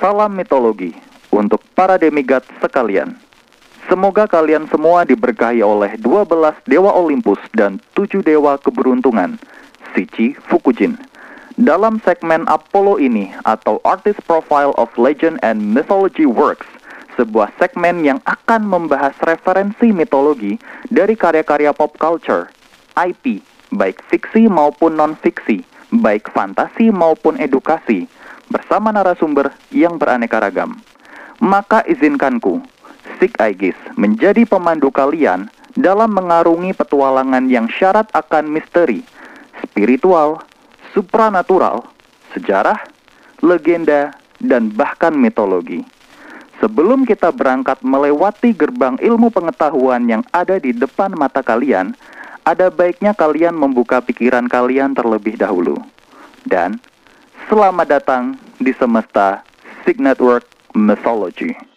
Salam mitologi untuk para demigod sekalian. Semoga kalian semua diberkahi oleh 12 dewa Olympus dan 7 dewa keberuntungan, Shichi Fukujin. Dalam segmen Apollo ini atau Artist Profile of Legend and Mythology Works, sebuah segmen yang akan membahas referensi mitologi dari karya-karya pop culture, IP, baik fiksi maupun non-fiksi, baik fantasi maupun edukasi, bersama narasumber yang beraneka ragam. Maka izinkanku, Sik Aegis menjadi pemandu kalian dalam mengarungi petualangan yang syarat akan misteri, spiritual, supranatural, sejarah, legenda, dan bahkan mitologi. Sebelum kita berangkat melewati gerbang ilmu pengetahuan yang ada di depan mata kalian, ada baiknya kalian membuka pikiran kalian terlebih dahulu. Dan selamat datang di semesta Sig Network Mythology.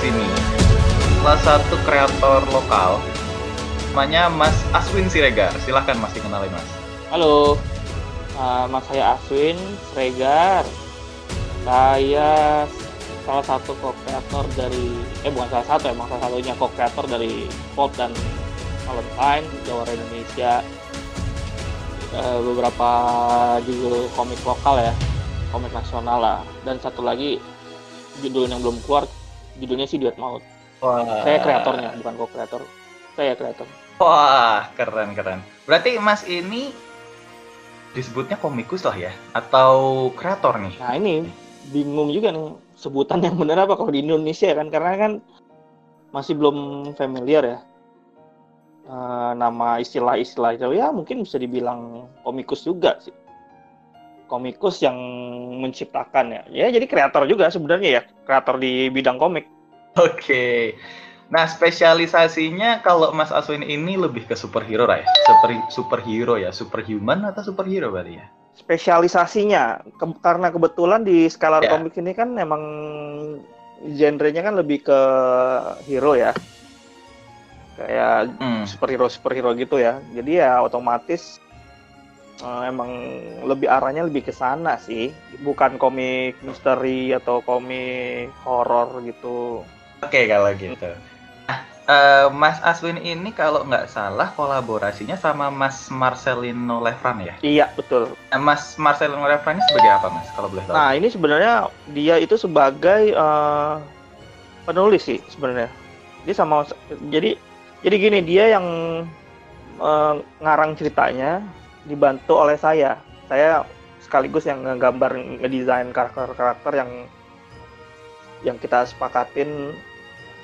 Sini salah satu kreator lokal namanya Mas Aswin Siregar. Silahkan Mas dikenali Mas. Halo, uh, Mas saya Aswin Sregar. Saya salah satu co-creator dari, eh bukan salah satu, emang salah satunya co-creator dari Pop dan Valentine, Jawara Indonesia. Uh, beberapa judul komik lokal ya, komik nasional lah. Dan satu lagi judul yang belum keluar, judulnya sih Duet Maut. Wah. Saya kreatornya, bukan co-creator. Saya kreator. Wah, keren keren. Berarti Mas ini disebutnya komikus lah ya atau kreator nih? Nah ini bingung juga nih sebutan yang benar apa kalau di Indonesia kan karena kan masih belum familiar ya Eh, nama istilah-istilah itu ya mungkin bisa dibilang komikus juga sih komikus yang menciptakan ya ya jadi kreator juga sebenarnya ya kreator di bidang komik Oke. Nah, spesialisasinya kalau Mas Aswin ini lebih ke superhero ya. Super superhero ya, superhuman atau superhero berarti ya? spesialisasinya ke- karena kebetulan di Scalar Ya. Comics ini kan memang genrenya kan lebih ke hero ya kayak Hmm. superhero superhero gitu ya jadi ya otomatis eh, emang lebih arahnya lebih ke sana sih bukan komik misteri atau komik horor gitu Oke kalau gitu. Nah, eh, Mas Aswin ini kalau nggak salah kolaborasinya sama Mas Marcelino Lefran ya. iya betul Nah, Mas Marcelino Lefran ini sebagai apa Mas? Kalau boleh tahu? nah ini sebenarnya dia itu sebagai eh, penulis sih sebenarnya dia sama jadi jadi gini dia yang eh, ngarang ceritanya dibantu oleh saya. Saya sekaligus yang ngegambar ngedesain karakter-karakter yang yang kita sepakatin.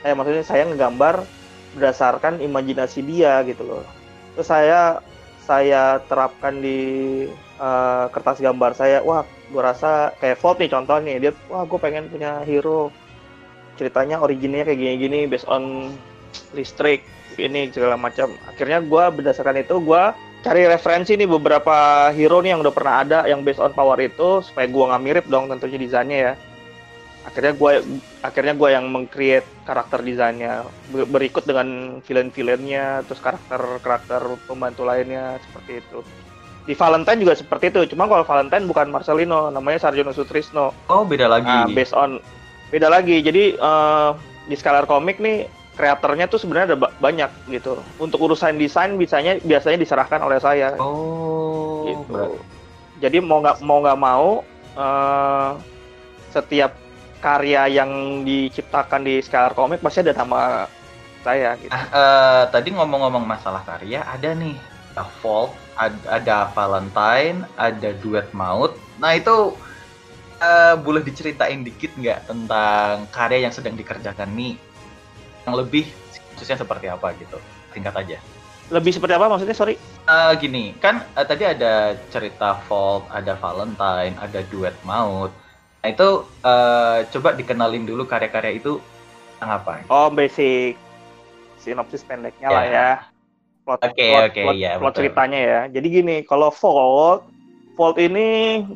Eh maksudnya saya ngegambar berdasarkan imajinasi dia gitu loh. Terus saya saya terapkan di eh, kertas gambar saya. Wah gue rasa kayak Volt nih contoh nih. Dia wah gue pengen punya hero. Ceritanya originnya kayak gini-gini based on listrik ini segala macam. Akhirnya gue berdasarkan itu gue cari referensi nih beberapa hero nih yang udah pernah ada yang based on power itu supaya gue nggak mirip dong tentunya desainnya ya akhirnya gue akhirnya gue yang meng-create karakter desainnya Ber- berikut dengan villain-villainnya terus karakter-karakter pembantu lainnya seperti itu di Valentine juga seperti itu cuma kalau Valentine bukan Marcelino namanya Sarjono Sutrisno oh beda lagi. Nah, based on beda lagi. Jadi eh, di Scalar Comic nih kreatornya tuh sebenarnya ada ba- banyak gitu. Untuk urusan desain bisanya biasanya diserahkan oleh saya. oh. gitu. berat- Jadi mau nggak mau nggak mau eh, setiap karya yang diciptakan di Scalar Comic pasti ada nama saya gitu. Nah, eh, tadi ngomong-ngomong masalah karya, ada nih ada Volt, ada, ada Valentine, ada Duet Maut. Nah itu eh, boleh diceritain dikit nggak tentang karya yang sedang dikerjakan nih? Yang lebih khususnya seperti apa gitu? Singkat aja. lebih seperti apa maksudnya sorry Eh, gini, kan eh, tadi ada cerita Vault, ada Valentine, ada Duet Maut. Nah itu eh, coba dikenalin dulu karya-karya itu tentang apa? oh basic sinopsis pendeknya lah Ya. ya plot Oke, plot, oke, plot, iya, plot betul. ceritanya ya jadi gini kalau Vault Vault ini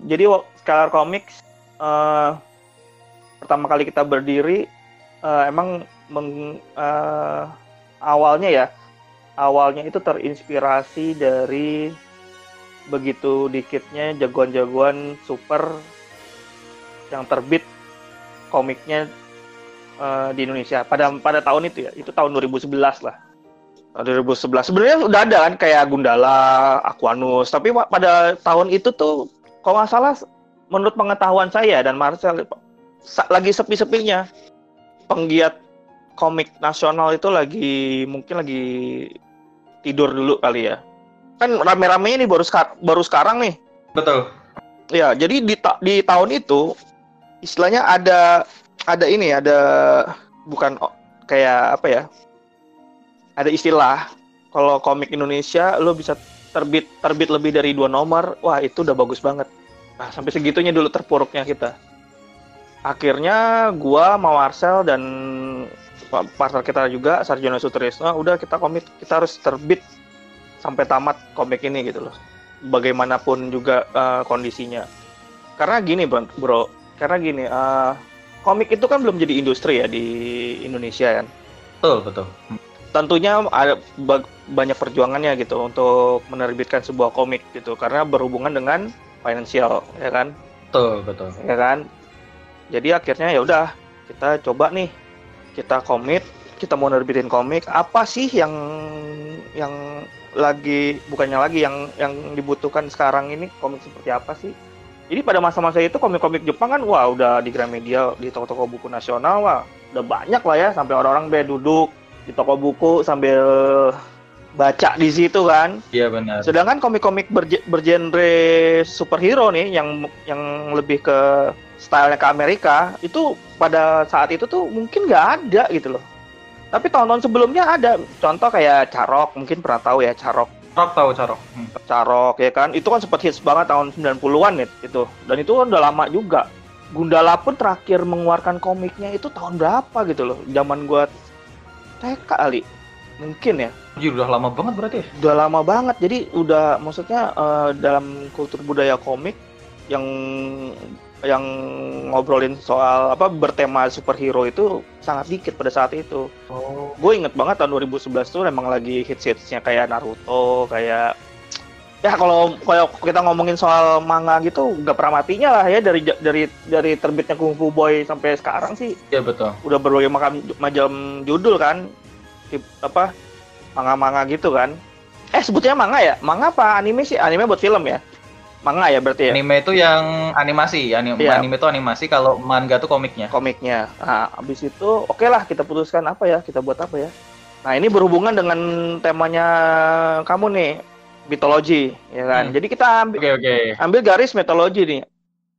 jadi Scalar Comics eh, pertama kali kita berdiri eh, emang meng- eh, awalnya ya awalnya itu terinspirasi dari begitu dikitnya jagoan-jagoan super yang terbit komiknya eh, di Indonesia. Pada pada tahun itu ya itu tahun 2011 lah. Tahun 2011 sebenarnya udah ada kan kayak Gundala, Aquanus. Tapi pada tahun itu tuh kalau nggak salah menurut pengetahuan saya dan Marcel lagi sepi-sepinya penggiat komik nasional itu lagi mungkin lagi tidur dulu kali ya kan rame-ramenya nih baru sekar- baru sekarang nih Betul. Ya, jadi di, ta- di tahun itu istilahnya ada ada ini ada bukan kayak apa ya? Ada istilah kalau komik Indonesia lo bisa terbit terbit lebih dari dua nomor, wah itu udah bagus banget. Nah, sampai segitunya dulu terpuruknya kita. Akhirnya gua sama Marcel dan partner kita juga Sarjono Sutrisno udah kita komit kita harus terbit sampai tamat komik ini gitu loh bagaimanapun juga eh, kondisinya. Karena gini bro, bro karena gini, eh, komik itu kan belum jadi industri ya di Indonesia kan. Betul, betul. Tentunya ada ba- banyak perjuangannya gitu untuk menerbitkan sebuah komik gitu, karena berhubungan dengan financial ya kan, Betul, betul. ya kan. Jadi akhirnya ya udah kita coba nih, kita komit, kita mau nerbitin komik, apa sih yang yang lagi bukannya lagi yang yang dibutuhkan sekarang ini komik seperti apa sih? Jadi pada masa-masa itu komik-komik Jepang kan wah udah di Gramedia, di toko-toko buku nasional wah udah banyak lah ya sampai orang-orang be duduk di toko buku sambil baca di situ kan. Iya benar. Sedangkan komik-komik berge- bergenre superhero nih yang yang lebih ke stylenya ke Amerika itu pada saat itu tuh mungkin nggak ada gitu loh. Tapi tahun-tahun sebelumnya ada. Contoh kayak Carok, mungkin pernah tahu ya Carok. Carok tahu Carok. Hmm. Carok ya kan. Itu kan sempat hits banget tahun 90-an nih itu. Dan itu kan udah lama juga. Gundala pun terakhir mengeluarkan komiknya itu tahun berapa gitu loh. Zaman gua TK kali. Mungkin ya Anjir, udah lama banget berarti ya? udah lama banget jadi udah maksudnya eh, dalam kultur budaya komik yang yang ngobrolin soal apa bertema superhero itu sangat dikit pada saat itu. Oh. gue inget banget tahun 2011 tuh emang lagi hits hitsnya kayak Naruto kayak ya kalau kalau kita ngomongin soal manga gitu nggak pernah matinya lah ya dari dari dari terbitnya Kung Fu Boy sampai sekarang sih. Iya betul. udah berbagai macam macam judul kan Tip- apa manga-manga gitu kan. Eh sebutnya manga ya? Manga apa anime sih? Anime buat film ya manga ya berarti ya Anime itu yang animasi, Ani- Iya. anime itu animasi, kalau manga tuh komiknya. komiknya nah abis itu oke lah kita putuskan apa ya kita buat apa ya nah ini berhubungan dengan temanya kamu nih mitologi ya kan Hmm. jadi kita ambil Oke oke. ambil garis mitologi nih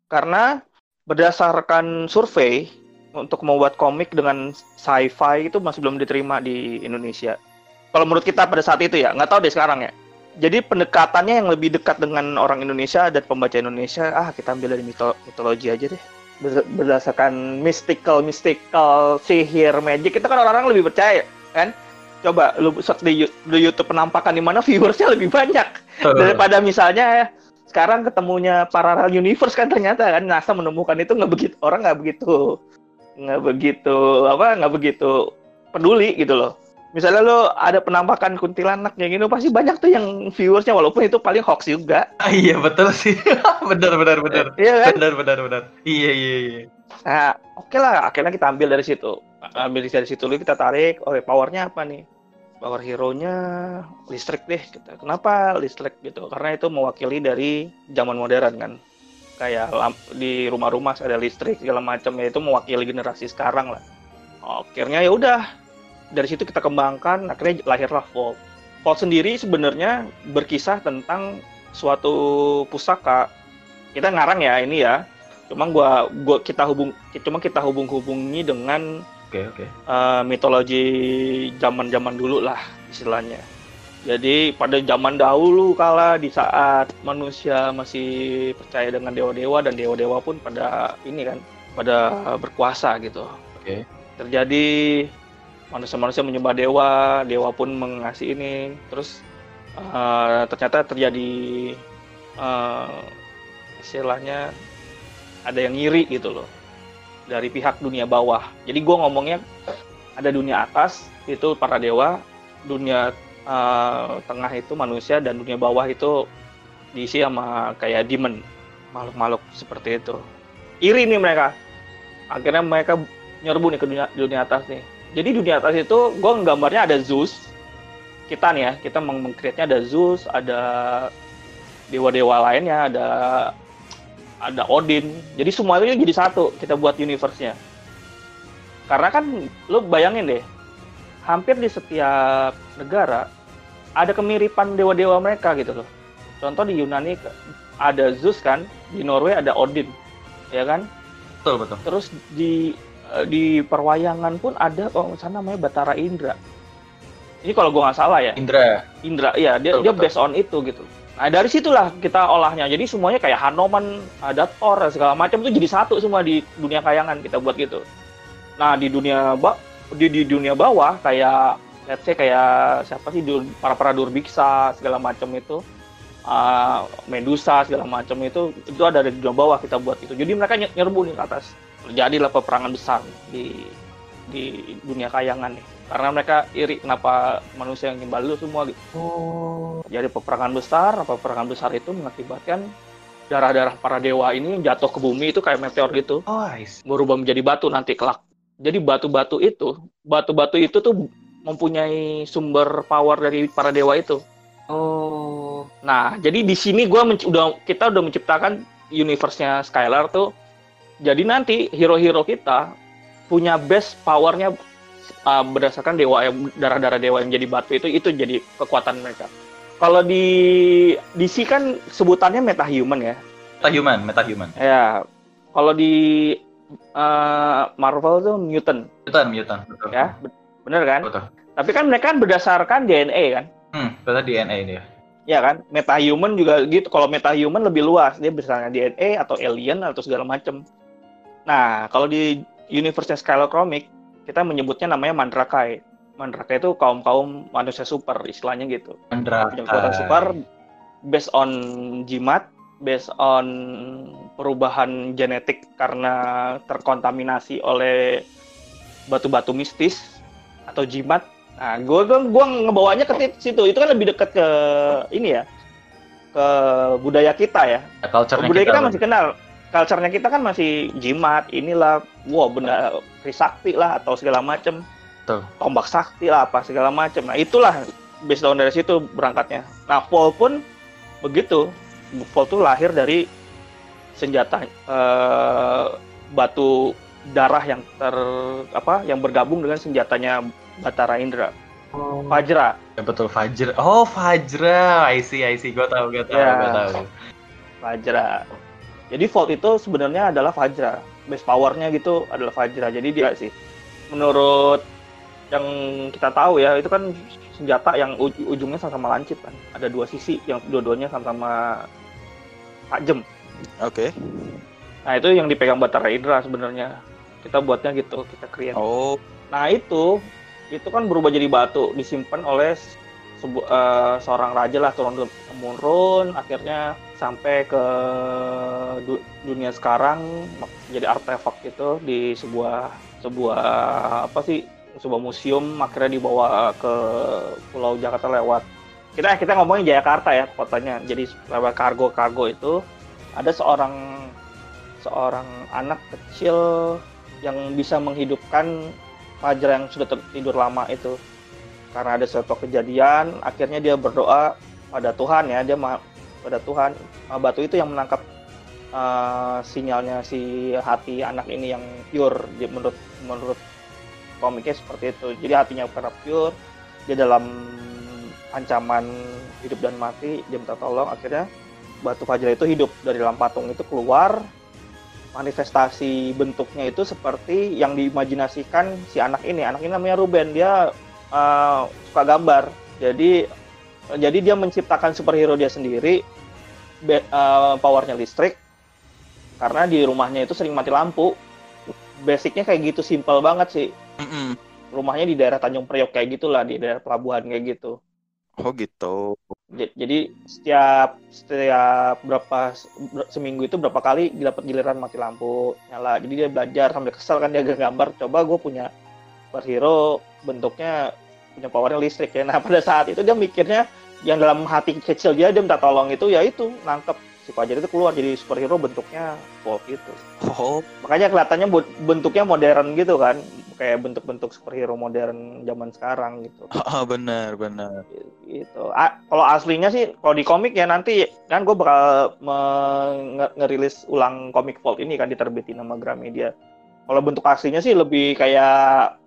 karena berdasarkan survei untuk membuat komik dengan sci-fi itu masih belum diterima di Indonesia. Kalau menurut kita pada saat itu ya, nggak tahu deh sekarang ya. Jadi pendekatannya yang lebih dekat dengan orang Indonesia dan pembaca Indonesia, ah kita ambil dari mito- mitologi aja deh. Ber- Berdasarkan mystical, mystical, sihir, magic, itu kan orang-orang lebih percaya, kan? Coba lu search di, di YouTube penampakan di mana viewersnya lebih banyak daripada misalnya sekarang ketemunya parallel universe kan ternyata kan NASA menemukan itu nggak begitu orang nggak begitu nggak begitu apa nggak begitu peduli gitu loh misalnya lo ada penampakan kuntilanak yang gitu pasti banyak tuh yang viewersnya walaupun itu paling hoax juga Ah, iya betul sih. benar benar benar. iya kan Benar benar benar. Iya iya iya. nah oke lah akhirnya kita ambil dari situ ambil dari situ dulu kita tarik oh powernya apa nih power hero-nya listrik deh kita kenapa listrik gitu karena itu mewakili dari zaman modern kan kayak lamp, di rumah-rumah ada listrik segala macam ya itu mewakili generasi sekarang lah akhirnya ya udah dari situ kita kembangkan akhirnya lahirlah Volt Volt sendiri sebenarnya berkisah tentang suatu pusaka kita ngarang ya ini ya cuma gua gua kita hubung cuma kita hubung-hubungi dengan Oke oke. eh, mitologi zaman-zaman dulu lah istilahnya Jadi pada zaman dahulu kala di saat manusia masih percaya dengan dewa-dewa dan dewa-dewa pun pada ini kan pada berkuasa gitu. Oke. Terjadi manusia-manusia menyembah dewa, dewa pun mengasih ini. Terus uh, ternyata terjadi uh, istilahnya ada yang ngiri gitu loh dari pihak dunia bawah. Jadi gue ngomongnya ada dunia atas itu para dewa, dunia uh, tengah itu manusia dan dunia bawah itu diisi sama kayak demon makhluk-makhluk seperti itu iri nih mereka akhirnya mereka nyerbu nih ke dunia dunia atas nih jadi dunia atas itu gue gambarnya ada Zeus kita nih ya kita meng ada Zeus ada dewa-dewa lainnya ada ada Odin jadi semua itu jadi satu kita buat universe-nya karena kan lo bayangin deh hampir di setiap negara ada kemiripan dewa-dewa mereka gitu loh. Contoh di Yunani ada Zeus kan, di Norway ada Odin, ya kan? Betul betul. Terus di di perwayangan pun ada oh sana namanya Batara Indra. Ini kalau gue nggak salah ya. Indra. Indra, iya dia betul, dia betul. based on itu gitu. Nah dari situlah kita olahnya. Jadi semuanya kayak Hanoman, ada Thor segala macam itu jadi satu semua di dunia kayangan kita buat gitu. Nah di dunia di, di dunia bawah kayak let's say kayak siapa sih para para durbiksa segala macam itu uh, Medusa segala macam itu itu ada di dunia bawah kita buat itu jadi mereka nyerbu nih ke atas terjadilah peperangan besar di di dunia kayangan nih karena mereka iri kenapa manusia yang gimbal itu semua gitu. Oh. Jadi peperangan besar, peperangan besar itu mengakibatkan darah-darah para dewa ini jatuh ke bumi itu kayak meteor gitu. Oh, berubah menjadi batu nanti kelak jadi batu-batu itu, batu-batu itu tuh mempunyai sumber power dari para dewa itu. Oh. Nah, jadi di sini gua udah kita udah menciptakan universe-nya Skylar tuh. Jadi nanti hero-hero kita punya base powernya uh, berdasarkan dewa yang darah-darah dewa yang jadi batu itu itu jadi kekuatan mereka. Kalau di DC kan sebutannya metahuman ya. Metahuman, metahuman. Ya. Kalau di uh, Marvel tuh mutant. Mutant, mutant, betul. Ya, bener kan? Betul. Tapi kan mereka kan berdasarkan DNA kan? Hmm, betul DNA ini ya. Ya kan, metahuman juga gitu. Kalau metahuman lebih luas, dia berdasarkan DNA atau alien atau segala macam. Nah, kalau di universe Skylar Comic, kita menyebutnya namanya Mandrakai. Mandrakai itu kaum-kaum manusia super, istilahnya gitu. Mandrakai. Kekuatan super based on jimat based on perubahan genetik karena terkontaminasi oleh batu-batu mistis atau jimat. Nah, gue gue gue ngebawanya ke situ. Itu kan lebih dekat ke ini ya, ke budaya kita ya. ya budaya kita, kita masih kenal. Culture-nya kita kan masih jimat, inilah, wow benda trisakti lah atau segala macem. Tombak sakti lah apa segala macem. Nah itulah based on dari situ berangkatnya. Nah Paul pun begitu Bukpol itu lahir dari senjata uh, batu darah yang ter apa yang bergabung dengan senjatanya Batara Indra. Oh. Fajra. Ya, betul Fajra. Oh, Fajra. I see, I see. Gue tahu, gue tahu, ya. gue tahu. Fajra. Jadi Volt itu sebenarnya adalah Fajra. Base powernya gitu adalah Fajra. Jadi dia sih menurut yang kita tahu ya, itu kan senjata yang uj ujungnya sama-sama lancip kan. Ada dua sisi yang dua-duanya sama-sama tajam. Oke. Okay. Nah itu yang dipegang Batara Indra sebenarnya. Kita buatnya gitu, kita create. Oh. Nah itu, itu kan berubah jadi batu, disimpan oleh sebu uh, seorang raja lah turun temurun, akhirnya sampai ke du dunia sekarang jadi artefak gitu di sebuah sebuah apa sih sebuah museum akhirnya dibawa ke Pulau Jakarta lewat. Kita kita ngomongin Jakarta ya kotanya. Jadi lewat kargo kargo itu ada seorang seorang anak kecil yang bisa menghidupkan Fajar yang sudah tidur lama itu. Karena ada suatu kejadian akhirnya dia berdoa pada Tuhan ya dia pada Tuhan. Batu itu yang menangkap uh, sinyalnya si hati anak ini yang pure menurut menurut komiknya seperti itu. Jadi hatinya karena pure dia dalam ancaman hidup dan mati dia minta tolong akhirnya batu fajar itu hidup dari dalam patung itu keluar. Manifestasi bentuknya itu seperti yang diimajinasikan si anak ini. Anak ini namanya Ruben dia uh, suka gambar. Jadi jadi dia menciptakan superhero dia sendiri be- eh, powernya listrik karena di rumahnya itu sering mati lampu. Basicnya kayak gitu simple banget sih. Mm-mm. rumahnya di daerah Tanjung Priok kayak gitulah di daerah pelabuhan kayak gitu. Oh gitu. Jadi setiap setiap berapa ber- seminggu itu berapa kali dapat giliran mati lampu nyala. Jadi dia belajar sambil kesel kan dia gambar coba gue punya superhero bentuknya punya powernya listrik ya. Nah pada saat itu dia mikirnya yang dalam hati kecil dia dia minta tolong itu ya itu nangkep si Fajar itu keluar jadi superhero bentuknya Volt gitu Oh, makanya kelihatannya bentuknya modern gitu kan kayak bentuk-bentuk superhero modern zaman sekarang gitu benar benar. gitu. A- kalau aslinya sih kalau di komik ya nanti kan gue bakal ngerilis ulang komik Vault ini kan diterbitin sama Gramedia. Kalau bentuk aslinya sih lebih kayak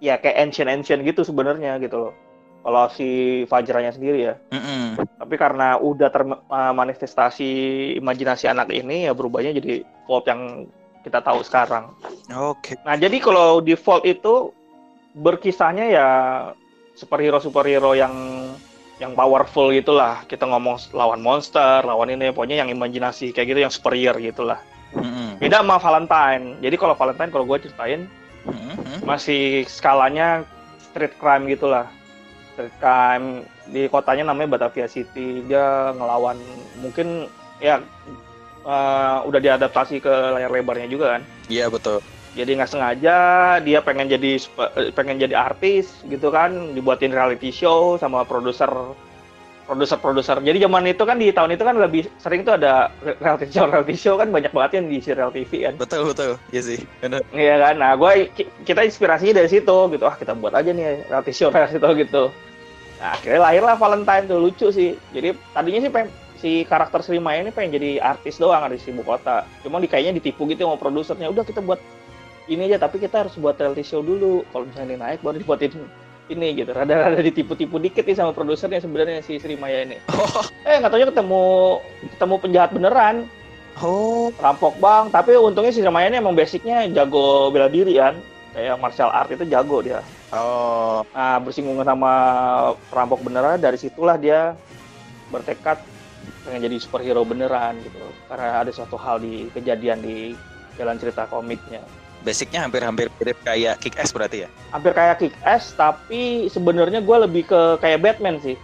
ya kayak ancient ancient gitu sebenarnya gitu loh. Kalau si Fajranya sendiri ya. Mm-mm. Tapi karena udah termanifestasi imajinasi anak ini ya berubahnya jadi Vault yang kita tahu sekarang. Oke. Nah, jadi kalau di Vault itu berkisahnya ya superhero-superhero yang yang powerful gitulah. Kita ngomong lawan monster, lawan ini pokoknya yang imajinasi kayak gitu yang superior gitulah. Mm-mm. Beda sama Valentine. Jadi kalau Valentine kalau gue ceritain Mm-mm. masih skalanya street crime gitulah. Crime di kotanya namanya Batavia City. Dia ngelawan mungkin ya eh, udah diadaptasi ke layar lebarnya juga kan Iya betul. jadi nggak sengaja dia pengen jadi pengen jadi artis gitu kan dibuatin reality show sama produser produser produser jadi zaman itu kan di tahun itu kan lebih sering tuh ada re- reality show reality show kan banyak banget yang di serial TV kan. Betul betul. Iya sih. Benar. iya kan? Nah gue kita inspirasinya dari situ gitu. Ah kita buat aja nih reality show reality show gitu. Nah akhirnya lahirlah Valentine tuh lucu sih. Jadi tadinya sih pengen si karakter Sri Maya ini pengen jadi artis doang ada di ibu kota. Cuma di kayaknya ditipu gitu sama produsernya. Udah kita buat ini aja tapi kita harus buat reality show dulu. Kalau misalnya ini naik baru dibuatin ini gitu. Rada-rada ditipu-tipu dikit nih sama produsernya sebenarnya si Sri Maya ini. Oh, eh nggak taunya ketemu ketemu penjahat beneran. Oh. rampok bang. Tapi untungnya si Sri Maya ini emang basicnya jago bela diri kan. Kayak martial art itu jago dia. Oh. nah bersinggungan sama perampok beneran dari situlah dia bertekad pengen jadi superhero beneran gitu. Karena ada suatu hal di kejadian di jalan cerita komiknya Basicnya hampir-hampir mirip kayak Kick Ass berarti ya? hampir kayak kick ass tapi sebenarnya gue lebih ke kayak Batman sih.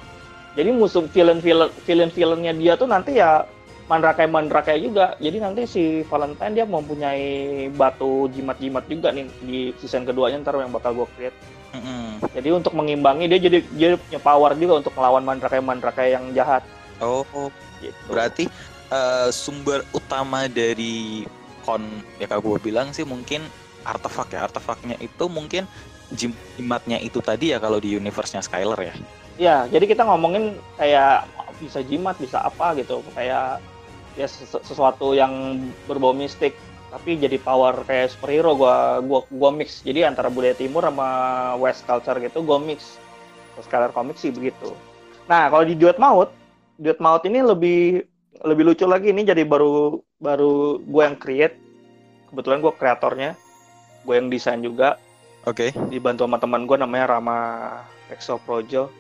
Jadi musuh villain villain villain villainnya dia tuh nanti ya mandrakai mandrakai juga. Jadi nanti si Valentine dia mempunyai batu jimat jimat juga nih di season keduanya ntar yang bakal gue create. Mm-mm. jadi untuk mengimbangi dia jadi dia punya power juga untuk melawan mandrakai mandrakai yang jahat. Oh, gitu. berarti eh, sumber utama dari kon ya kalau gue bilang sih mungkin artefak ya artefaknya itu mungkin jim- jimatnya itu tadi ya kalau di universe-nya Skyler ya Ya, jadi kita ngomongin kayak bisa jimat, bisa apa gitu, kayak ya sesu- sesuatu yang berbau mistik, tapi jadi power kayak superhero gua gua gua mix. Jadi antara budaya timur sama west culture gitu gua mix. Skylar Comics sih begitu. Nah, kalau di Duet Maut, Duet Maut ini lebih lebih lucu lagi ini jadi baru baru gue yang create. Kebetulan gue kreatornya, gue yang desain juga oke dibantu sama teman gue namanya Rama Exo Projo.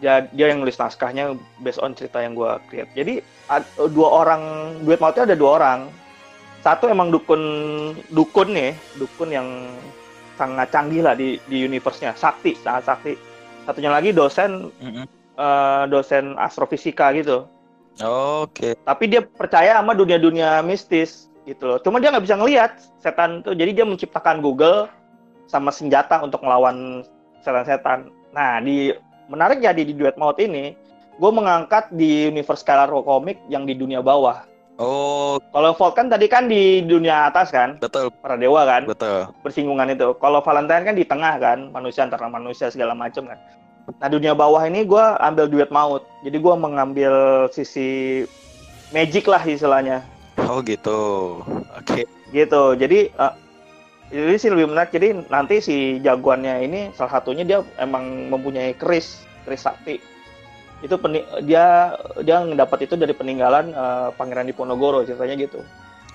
Dia, dia yang nulis naskahnya based on cerita yang gue create. Jadi ad- dua orang duet mautnya ada dua orang. Satu emang dukun dukun nih, dukun yang sangat canggih lah di di universe-nya, sakti, sangat sakti. Satunya lagi dosen Mm-mm. eh, dosen astrofisika gitu. Oke Tapi dia percaya sama dunia-dunia mistis gitu loh. Cuma dia nggak bisa ngelihat setan tuh. Jadi dia menciptakan Google sama senjata untuk melawan setan-setan. Nah, di menarik jadi di duet maut ini, gue mengangkat di universe Scalar Comic yang di dunia bawah. oh Kalau Vault kan tadi kan di dunia atas kan, betul para dewa kan, betul bersinggungan itu. Kalau Valentine kan di tengah kan, manusia antara manusia segala macam kan. Nah dunia bawah ini gue ambil duet maut. Jadi gue mengambil sisi magic lah istilahnya. Oh gitu. Oke. Gitu. Jadi eh, ini sih lebih menarik. Jadi nanti si jagoannya ini salah satunya dia emang mempunyai keris keris sakti. Itu peni- dia dia mendapat itu dari peninggalan eh, Pangeran Diponegoro ceritanya gitu.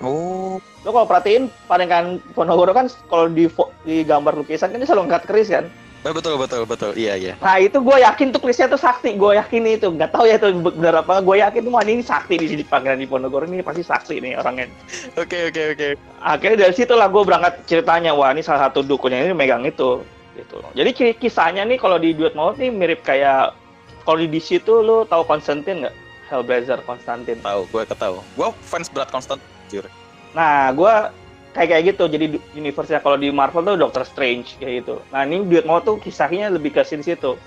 Oh. Lo kalau perhatiin Pangeran Diponegoro kan kalau di di gambar lukisan kan dia selalu angkat keris kan betul betul betul. Iya iya. Nah itu gue yakin tuh Krisnya tuh sakti, gue yakin itu. Nggak tahu ya itu benar apa, gue yakin tuh wah ini sakti di sini Pangeran Diponegoro ini pasti sakti nih orangnya. Oke oke oke. Akhirnya dari situ lah gue berangkat ceritanya, wah ini salah satu dukunnya ini megang itu. Gitu. Jadi ki- kisahnya nih kalau di Duet Maut nih mirip kayak kalau di DC tuh lu tahu Konstantin nggak? Hellblazer Konstantin. Tahu, gue ketahu. Gue fans berat konstan. Jujur. Nah, gue kayak kayak gitu. Jadi universe-nya kalau di Marvel tuh Doctor Strange kayak gitu. Nah, ini Duet Maut tuh kisahnya lebih ke sini situ.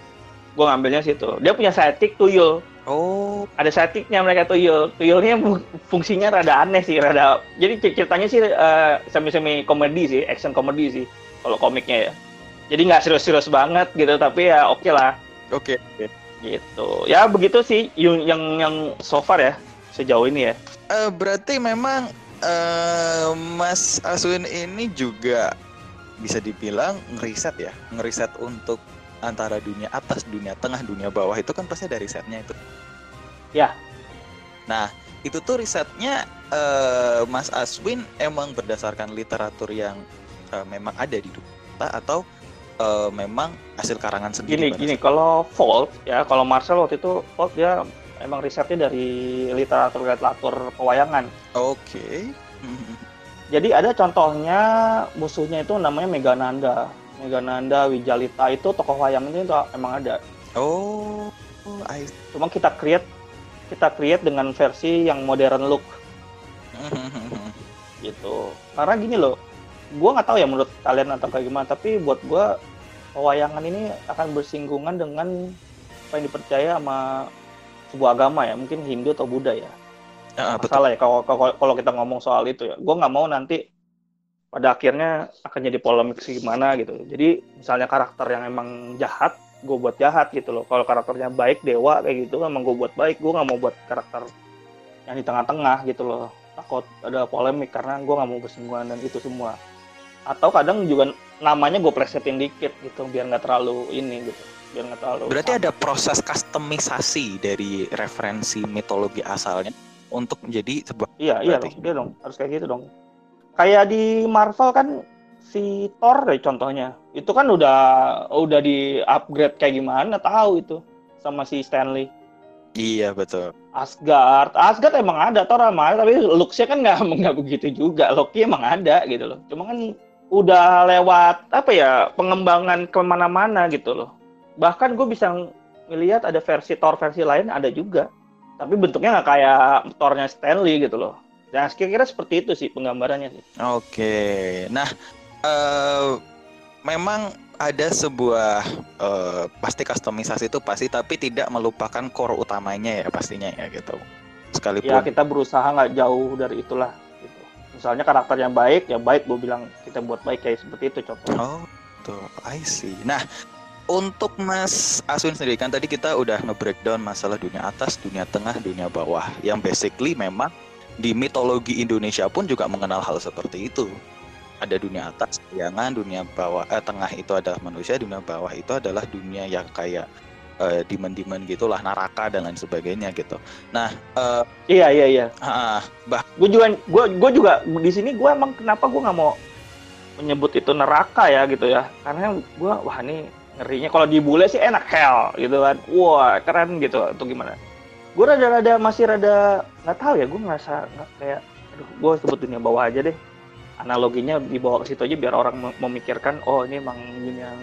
Gue ngambilnya situ. Dia punya sidekick Tuyul. Oh, Ada sidekicknya mereka Tuyul. Tuyulnya fung- fungsinya rada aneh sih, rada. Jadi cer- ceritanya sih eh, semi-semi komedi sih, action komedi sih kalau komiknya ya. Jadi nggak serius-serius banget gitu, tapi ya oke lah oke. oke. gitu. Ya begitu sih yang yang, yang so far ya sejauh ini ya. Eh, berarti memang eh, Mas Aswin ini juga bisa dibilang ngeriset ya, ngeriset untuk antara dunia atas, dunia tengah, dunia bawah itu kan pasti dari risetnya itu. Ya. Nah, itu tuh risetnya eh, Mas Aswin emang berdasarkan literatur yang eh, memang ada di dunia atau eh, memang hasil karangan sendiri? Gini gini kalau Volt ya kalau Marcel waktu itu Volt dia emang risetnya dari literatur literatur pewayangan. Oke. Mhm. Jadi ada contohnya musuhnya itu namanya Megananda. Megananda, Wijalita itu tokoh wayang itu emang ada. Oh, I Cuma kita create kita create dengan versi yang modern look gitu. Karena gini loh, gua nggak tahu ya menurut kalian atau kayak gimana, tapi buat gua pewayangan ini akan bersinggungan dengan apa yang dipercaya sama sebuah agama ya, mungkin Hindu atau Buddha ya. Ah, betul. Masalah ya kalau kalau kalau kita ngomong soal itu ya. Gua nggak mau nanti pada akhirnya akan jadi polemik sih gimana gitu. Jadi misalnya karakter yang emang jahat, gue buat jahat gitu loh. Kalau karakternya baik dewa kayak gitu, emang gue buat baik. Gue nggak mau buat karakter yang di tengah-tengah gitu loh. Takut ada polemik karena gue nggak mau bersinggungan dan itu semua. Atau kadang juga namanya gue plesetin dikit gitu biar nggak terlalu ini gitu. Biar nggak terlalu. Berarti ada proses kustomisasi dari referensi mitologi asalnya untuk menjadi sebuah Iya, iya Berarti. dong, dia dong, harus kayak gitu dong. Kayak di Marvel kan si Thor deh contohnya. Itu kan udah udah di upgrade kayak gimana tahu itu sama si Stanley. Iya betul. Asgard, Asgard emang ada Thor sama ada, tapi looks-nya kan nggak nggak begitu juga. Loki emang ada gitu loh. Cuma kan udah lewat apa ya pengembangan ke mana-mana gitu loh. Bahkan gue bisa ngelihat ada versi Thor versi lain ada juga. Tapi bentuknya nggak kayak Thor-nya Stanley gitu loh. Dan kira-kira seperti itu sih penggambarannya sih. Oke. Nah, eh memang ada sebuah eh, pasti kustomisasi itu pasti tapi tidak melupakan core utamanya ya pastinya ya gitu. Sekalipun Ya kita berusaha nggak jauh dari itulah. Gitu. Misalnya karakternya baik, ya baik gue bilang kita buat baik kayak seperti itu contohnya. Oh, tuh, I see. Nah, untuk Mas Aswin sendiri kan tadi kita udah nge-breakdown masalah dunia atas, dunia tengah, dunia bawah. Yang basically memang di mitologi Indonesia pun juga mengenal hal seperti itu. Ada dunia atas, bayangan, dunia bawah, eh, tengah itu adalah manusia, dunia bawah itu adalah dunia yang kayak eh, demon-demon gitulah, naraka dan lain sebagainya gitu. Nah, eh, Iya iya iya. ah, bah, Gue juga gue gue juga di sini gue emang kenapa gue nggak mau menyebut itu neraka ya gitu ya. Karena gue wah ini ngerinya kalau di bule sih enak hell gitu kan. Wah keren gitu atau gimana. Gue rada-rada masih rada nggak tahu ya gue ngerasa nggak kayak aduh gue sebut dunia bawah aja deh analoginya dibawa ke situ aja biar orang mem- memikirkan oh ini emang dunia yang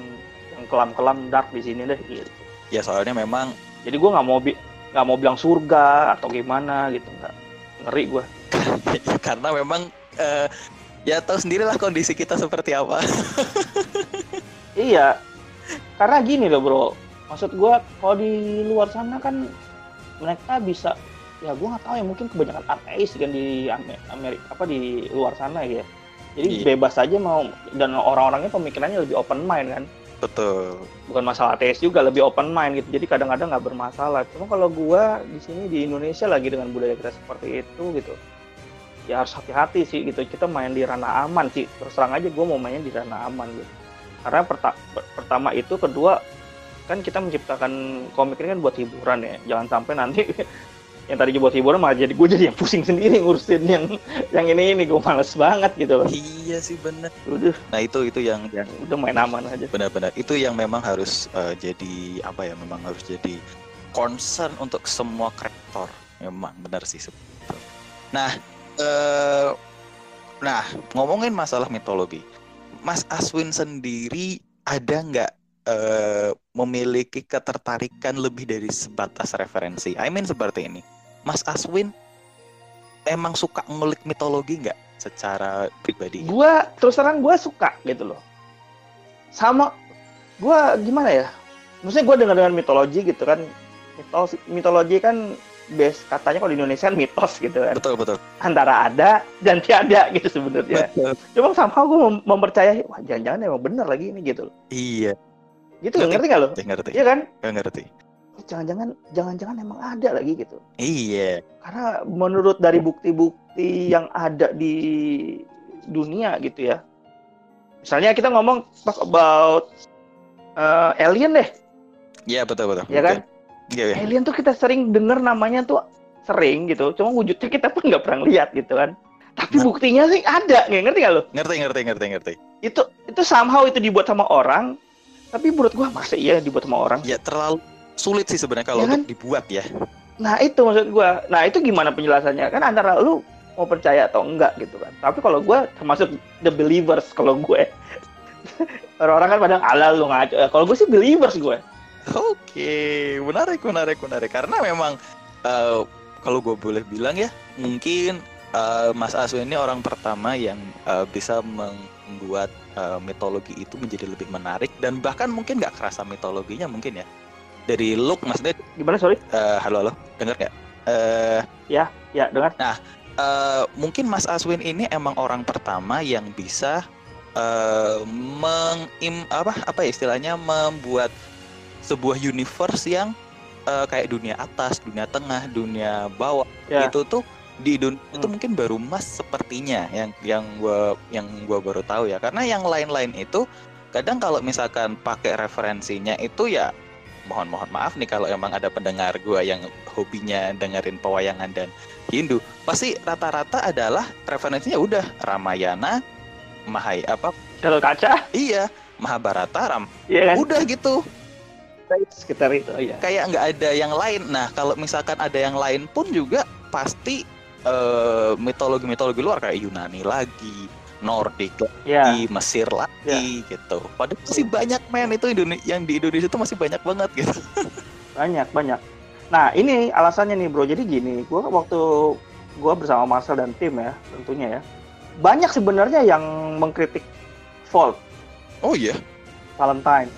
yang kelam-kelam dark di sini deh gitu. ya soalnya memang Jadi gue nggak mau bi- nggak mau bilang surga atau gimana gitu nggak ngeri gue. karena memang eh, ya tahu sendirilah kondisi kita seperti apa. Iya, karena gini loh bro, maksud gua kalau di luar sana kan mereka bisa, ya gua nggak tahu ya mungkin kebanyakan ateis kan di Ame- Amerika apa di luar sana ya. Jadi Iya. bebas aja mau dan orang-orangnya pemikirannya lebih open mind kan, Betul. bukan masalah ateis juga lebih open mind gitu. Jadi kadang-kadang nggak bermasalah. Cuma kalau gua di sini di Indonesia lagi dengan budaya kita seperti itu gitu, ya harus hati-hati sih gitu. Kita main di ranah aman sih. Terus terang aja gua mau mainnya di ranah aman gitu. Karena perta- per- pertama itu, kedua kan kita menciptakan komik ini kan buat hiburan ya. Jangan sampai nanti yang tadi buat hiburan malah jadi gue jadi yang pusing sendiri ngurusin yang yang ini ini. Gue males banget gitu loh. Iya sih bener. udah. Nah itu itu yang yang udah main aman aja. Benar-benar. Itu yang memang harus eh, jadi apa ya memang harus jadi concern untuk semua kreator. Memang benar sih itu. Nah, eh nah ngomongin masalah mitologi, Mas Aswin sendiri ada nggak eh, memiliki ketertarikan lebih dari sebatas referensi? I mean seperti ini, Mas Aswin emang suka ngulik mitologi nggak secara pribadi? gue terus terang gue suka gitu loh sama gue gimana ya maksudnya gue dengar dengan mitologi gitu kan mitologi kan base katanya kalau di Indonesia kan mitos gitu kan. Betul betul. antara ada dan tiada gitu sebenarnya. Cuma somehow gue mem- mempercayai wah jangan-jangan emang bener lagi ini gitu. Loh Iya, gitu Ngerti. ngerti gak lo? ngerti iya kan? Ngerti. jangan-jangan jangan-jangan emang ada lagi gitu. Iya. karena menurut dari bukti-bukti yang ada di dunia gitu ya. Misalnya kita ngomong talk about uh, alien deh. Iya betul betul. ya kan Iya iya. alien tuh kita sering dengar namanya tuh sering gitu. Cuma wujudnya kita pun nggak pernah lihat gitu kan. Tapi Nah. buktinya sih ada nggak ngerti gak lo Ngerti ngerti ngerti ngerti. itu itu somehow itu dibuat sama orang. Tapi menurut gua masa iya dibuat sama orang? Ya terlalu sulit sih sebenarnya kalau Ya kan? untuk dibuat ya. nah itu maksud gua. Nah itu gimana penjelasannya? Kan antara lu mau percaya atau enggak gitu kan. Tapi kalau gua termasuk the believers kalau gue orang-orang kan pada ala lu ngaco. Kalau gue sih believers gue Oke, menarik menarik menarik. Karena memang eh, kalau gue boleh bilang ya mungkin eh, Mas Aswin ini orang pertama yang eh, bisa membuat eh, mitologi itu menjadi lebih menarik dan bahkan mungkin nggak kerasa mitologinya mungkin ya. Dari look maksudnya gimana sorry? eh, halo halo. Dengar nggak? Eh, ya dengar. eh, mungkin Mas Aswin ini emang orang pertama yang bisa eh mengim apa apa ya istilahnya membuat sebuah universe yang eh, kayak dunia atas, dunia tengah, dunia bawah Ya. itu tuh di itu Hmm. mungkin baru Mas sepertinya yang yang gua yang gua baru tahu ya. Karena yang lain-lain itu kadang kalau misalkan pakai referensinya itu ya mohon mohon maaf nih kalau emang ada pendengar gua yang hobinya dengerin pewayangan dan Hindu pasti rata-rata adalah referensinya udah Ramayana Mahai apa? Kaca. Iya Mahabharata Ram ya kan? udah gitu sekitar itu ya kayak nggak ada yang lain. Nah kalau misalkan ada yang lain pun juga pasti eh, mitologi-mitologi luar kayak Yunani lagi Nordik lagi Mesir lagi gitu. Padahal masih banyak men itu Indone- yang di Indonesia itu masih banyak banget gitu. Banyak banyak. Nah ini alasannya nih bro. Jadi gini gua waktu gua bersama Marcel dan tim ya tentunya ya banyak sebenarnya yang mengkritik Volt. Oh iya? Valentine.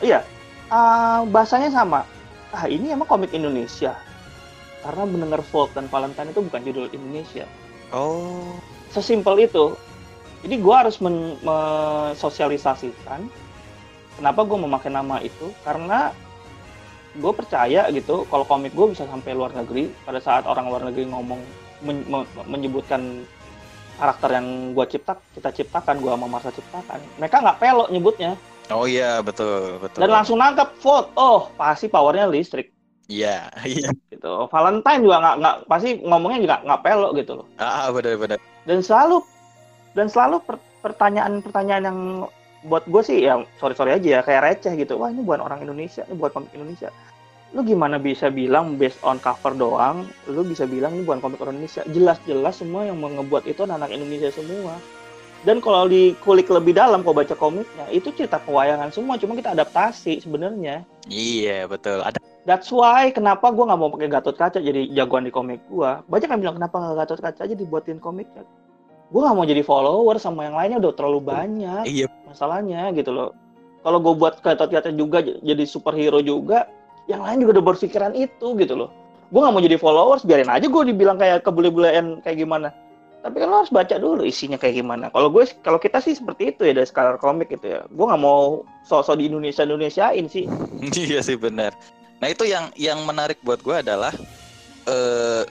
Iya ah, bahasanya sama. Ah ini emang komik Indonesia. Karena mendengar Volt dan Valentine itu bukan judul Indonesia. Oh. Sesimpel itu jadi gua harus men- mensosialisasikan kenapa gua memakai nama itu. Karena gue percaya gitu kalau komik gue bisa sampai luar negeri pada saat orang luar negeri ngomong men- me- menyebutkan karakter yang gue cipta kita ciptakan gue sama Marsa ciptakan mereka nggak pelok nyebutnya oh iya betul betul. Dan langsung nangkep vote oh pasti powernya listrik. Iya iya. Gitu. Valentine juga nggak nggak pasti ngomongnya juga nggak pelok gitu loh. Ah benar benar dan selalu dan selalu per- pertanyaan-pertanyaan yang buat gue sih ya sorry sorry aja ya kayak receh gitu. Wah ini bukan orang Indonesia ini bukan komik Indonesia. Lu gimana bisa bilang based on cover doang lu bisa bilang ini bukan komik orang Indonesia? Jelas-jelas semua yang ngebuat itu anak Indonesia semua dan kalau dikulik lebih dalam kau baca komiknya itu cerita pewayangan semua cuma kita adaptasi sebenarnya iya betul ada That's why kenapa gue nggak mau pakai Gatot Kaca jadi jagoan di komik gue. Banyak yang bilang kenapa nggak Gatot Kaca aja dibuatin komiknya. Gue nggak mau jadi follower sama yang lainnya udah terlalu banyak iya masalahnya gitu loh. Kalau gue buat Gatot Kaca juga jadi superhero juga, yang lain juga udah berpikiran itu gitu loh. Gue nggak mau jadi followers, biarin aja gue dibilang kayak kebule-bulean kayak gimana. Tapi kan lo harus baca dulu isinya kayak gimana. Kalau gue, kalau kita sih seperti itu ya dari skala komik gitu ya. Gue nggak mau sosok di Indonesia Indonesiain sih. iya sih benar nah itu yang yang menarik buat gue adalah eh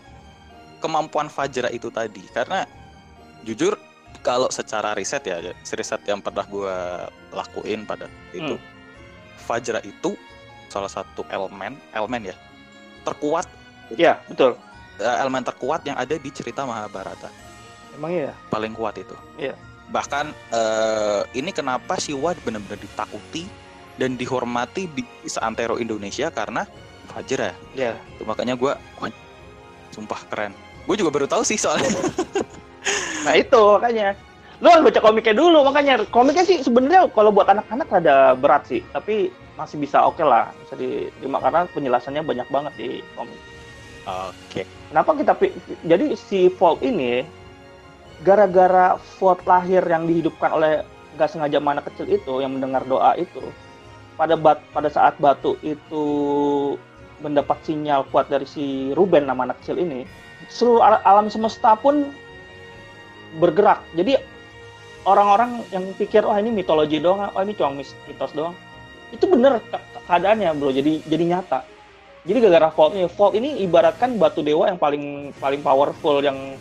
kemampuan Fajra itu tadi karena jujur kalau secara riset ya riset yang pernah gue lakuin pada itu Hmm. Fajra itu salah satu elemen elemen ya terkuat Iya betul. eh, elemen terkuat yang ada di cerita Mahabharata. Emang iya? Paling kuat itu. Iya. Bahkan eh, ini kenapa Siwa benar-benar ditakuti dan dihormati di seantero Indonesia karena Fajra. Iya. Itu makanya gue, sumpah keren. Gue juga baru tahu sih soalnya. Nah itu makanya. Lu harus baca komiknya dulu makanya. Komiknya sih sebenarnya kalau buat anak-anak ada berat sih, tapi masih bisa oke lah, bisa diterima karena penjelasannya banyak banget di komik. Oke. Kenapa kita jadi si Volt ini gara-gara Volt lahir yang dihidupkan oleh nggak sengaja mana kecil itu yang mendengar doa itu pada bat, pada saat batu itu mendapat sinyal kuat dari si Ruben nama anak kecil ini seluruh al- alam semesta pun bergerak. Jadi orang-orang yang pikir wah ini mitologi doang oh ini cuma mitos doang. Itu bener ke- keadaannya bro. Jadi jadi nyata. Jadi gara-gara Volt ini, ini ibaratkan batu dewa yang paling paling powerful yang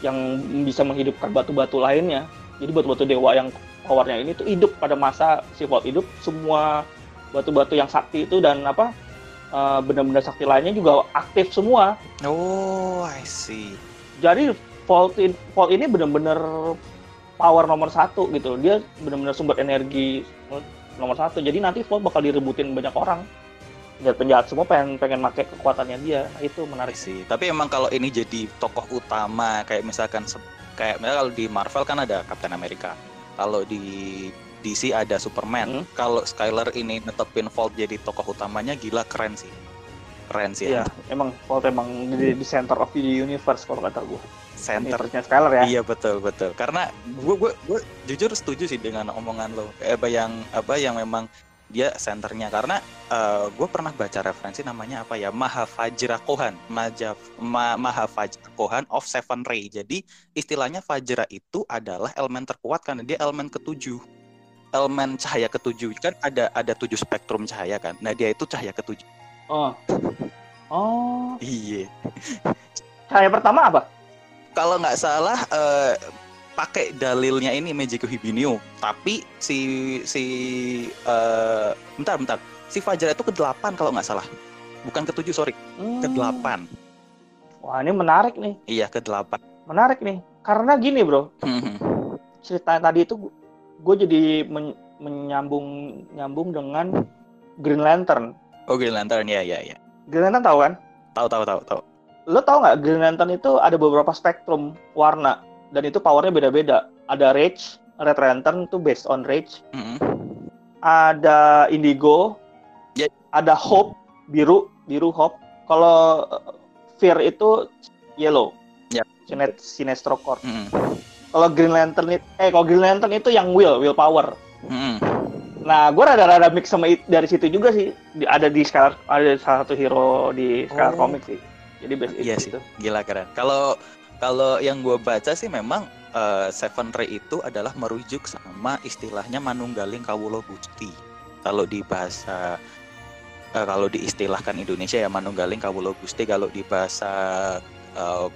yang bisa menghidupkan batu-batu lainnya. Jadi batu-batu dewa yang powernya ini tuh hidup pada masa si Volt hidup, semua batu-batu yang sakti itu dan apa eh, benda-benda sakti lainnya juga aktif semua. Oh, I see. Jadi Volt, in- Volt ini benar-benar power nomor satu gitu. Dia benar-benar sumber energi nomor satu. Jadi nanti Volt bakal direbutin banyak orang. Penjahat-penjahat semua pengen pengen pakai kekuatannya dia. Nah, itu menarik. See. Tapi emang kalau ini jadi tokoh utama kayak misalkan kayak misalnya kalau di Marvel kan ada Captain America. Kalau di DC ada Superman. Hmm. Kalau Skyler ini netepin Volt jadi tokoh utamanya gila keren sih. Keren sih. Iya, emang Volt emang di, di center of the universe kalau kata gue. Center. Universe-nya Skyler ya. Iya betul betul. Karena gue gue gue jujur setuju sih dengan omongan lo. Eh, apa yang apa yang memang dia senternya. Karena gue pernah baca referensi namanya apa ya? Mahavajra Kohan. Majaf, Ma, Mahavajra Kohan of Seven Ray. Jadi istilahnya Vajra itu adalah elemen terkuat karena dia elemen ketujuh. Elemen cahaya ketujuh kan ada ada tujuh spektrum cahaya kan? Nah dia itu cahaya ketujuh. Oh. Oh, iya. Cahaya pertama apa? kalau nggak salah eh, pakai dalilnya ini Mejiku Hibinio tapi si si eh, bentar bentar si Fajar itu ke delapan kalau nggak salah bukan ke tujuh sorry Hmm. ke delapan Wah, ini menarik nih. iya ke delapan Menarik nih. Karena gini, Bro. Hmm, Cerita tadi itu gue jadi men- menyambung nyambung dengan Green Lantern. oh Green Lantern ya ya ya Green Lantern tahu kan? tahu tahu tahu tahu Lo tau nggak Green Lantern itu ada beberapa spektrum warna dan itu powernya beda-beda. Ada Rage, Red Lantern itu based on Rage. Hmm, ada indigo, Ya. ada hope biru, biru hope. Kalau uh, fear itu yellow, Ya. Sinet, sinestro core. hmm, Kalau Green Lantern itu, eh kalau Green Lantern itu yang will, will power. hmm. Nah, gue rada-rada mix sama it- dari situ juga sih. Di- ada di Skylar, ada salah satu hero di Skylar Oh. Comics sih. Jadi base Iya itu. gila keren kalau kalau yang gue baca sih memang eh, Seven Ray itu adalah merujuk sama istilahnya Manunggaling Kawulo Gusti kalau di bahasa eh, kalau diistilahkan Indonesia ya Manunggaling Kawulo Gusti kalau di bahasa eh,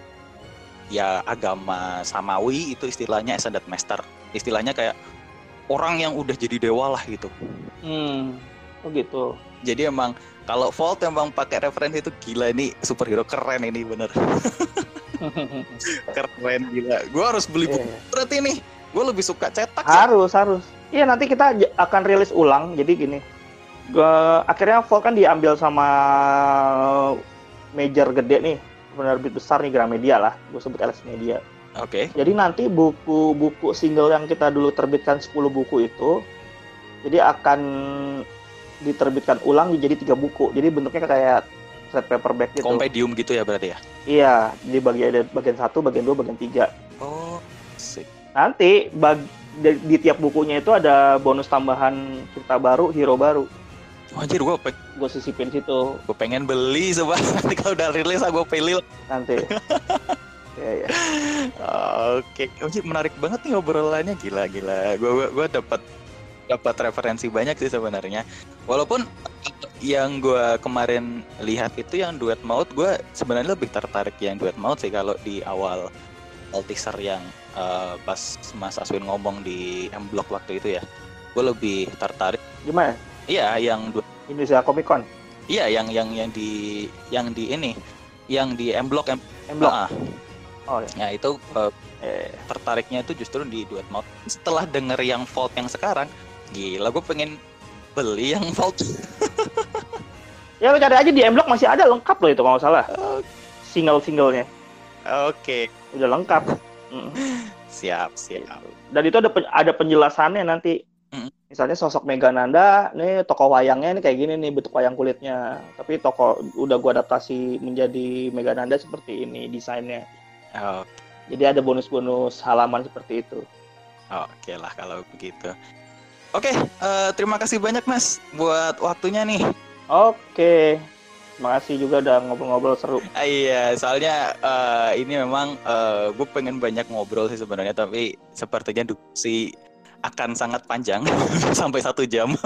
ya agama Samawi itu istilahnya Ascended Master. Istilahnya kayak orang yang udah jadi dewa lah gitu. Hmm, oh gitu. jadi emang kalau Volt emang pakai referensi itu gila ini superhero keren ini bener keren gila gue harus beli buku Iya. berarti nih gue lebih suka cetak. Harus, harus. Iya, nanti kita akan rilis ulang. Jadi gini. Gua, akhirnya Volt kan diambil sama major gede nih. Penerbit besar nih Gramedia lah. Gue sebut LS Media. oke Jadi nanti buku-buku single yang kita dulu terbitkan 10 buku itu jadi akan diterbitkan ulang jadi tiga buku. Jadi bentuknya kayak trade paperback gitu. kompendium gitu ya berarti ya Iya, di bagian ada bagian satu, bagian dua, bagian tiga. oh sip Nanti bag, di, di tiap bukunya itu ada bonus tambahan cerita baru, hero baru. anjir gue pe Gue sisipin situ gue pengen beli coba nanti kalau udah rilis aku pilih nanti. Iya, iya. Oke, Oke, menarik banget nih obrolannya gila gila. Gue gue dapat dapat referensi banyak sih sebenarnya. Walaupun yang gue kemarin lihat itu yang duet maut, gue sebenarnya lebih tertarik yang duet maut sih kalau di awal awal teaser yang eh, pas Mas Aswin ngomong di M Block waktu itu ya. Gue lebih tertarik. Gimana? Iya, yang duet Indonesia Comic Con. Iya, yang yang yang di yang di ini, yang di M Block M- M-Block. Ah, Oh ya. ya itu eh, Eh, tertariknya itu justru di duet mount. Setelah denger yang Vault yang sekarang, gila gue pengen beli yang Vault. Ya lo cari aja di M-Block masih ada lengkap loh itu kalau salah. Single-singlenya Oke, udah lengkap. Mm. siap siap. Dan itu ada pen- ada penjelasannya nanti. Mm. Misalnya sosok Megananda, nih toko wayangnya ini kayak gini nih bentuk wayang kulitnya. Tapi toko udah gua adaptasi menjadi Megananda seperti ini desainnya. Oh, Jadi ada bonus-bonus halaman seperti itu. Oke lah kalau begitu. Oke, eh, terima kasih banyak Mas buat waktunya nih. Oke. Terima kasih juga udah ngobrol-ngobrol seru. Ah, iya, soalnya eh, ini memang gue pengen banyak ngobrol sih sebenarnya, tapi sepertinya si akan sangat panjang sampai satu jam.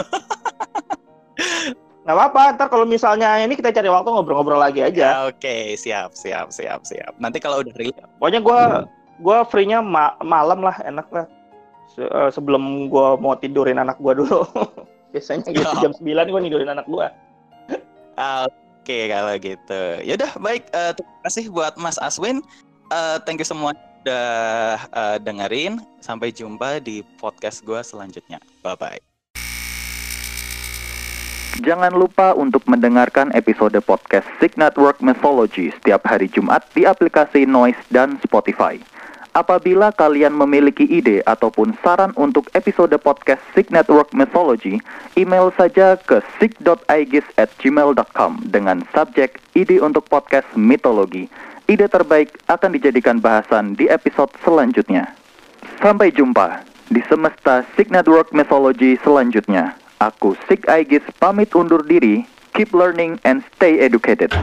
Nggak apa-apa, ntar kalau misalnya ini kita cari waktu ngobrol-ngobrol lagi aja. Ya, Oke, siap, siap, siap, siap. Nanti kalau udah rilis, Pokoknya gua gua free-nya ma- malam lah, enak lah. Se- eh, sebelum gua mau tidurin anak gua dulu. Biasanya gitu Ya. jam 9 gua tidurin anak gua. ah, oke kalau gitu. Yaudah, baik. eh, terima kasih buat Mas Aswin. Eh, thank you semua udah eh, dengerin. Sampai jumpa di podcast gue selanjutnya. Bye bye. Jangan lupa untuk mendengarkan episode podcast Sig Network Mythology setiap hari Jumat di aplikasi Noise dan Spotify. Apabila kalian memiliki ide ataupun saran untuk episode podcast Sig Network Mythology, email saja ke sig.aegis@gmail.com dengan subjek ide untuk podcast mitologi. Ide terbaik akan dijadikan bahasan di episode selanjutnya. Sampai jumpa di semesta Sig Network Mythology selanjutnya. Aku Sig Aegis pamit undur diri. Keep learning and stay educated.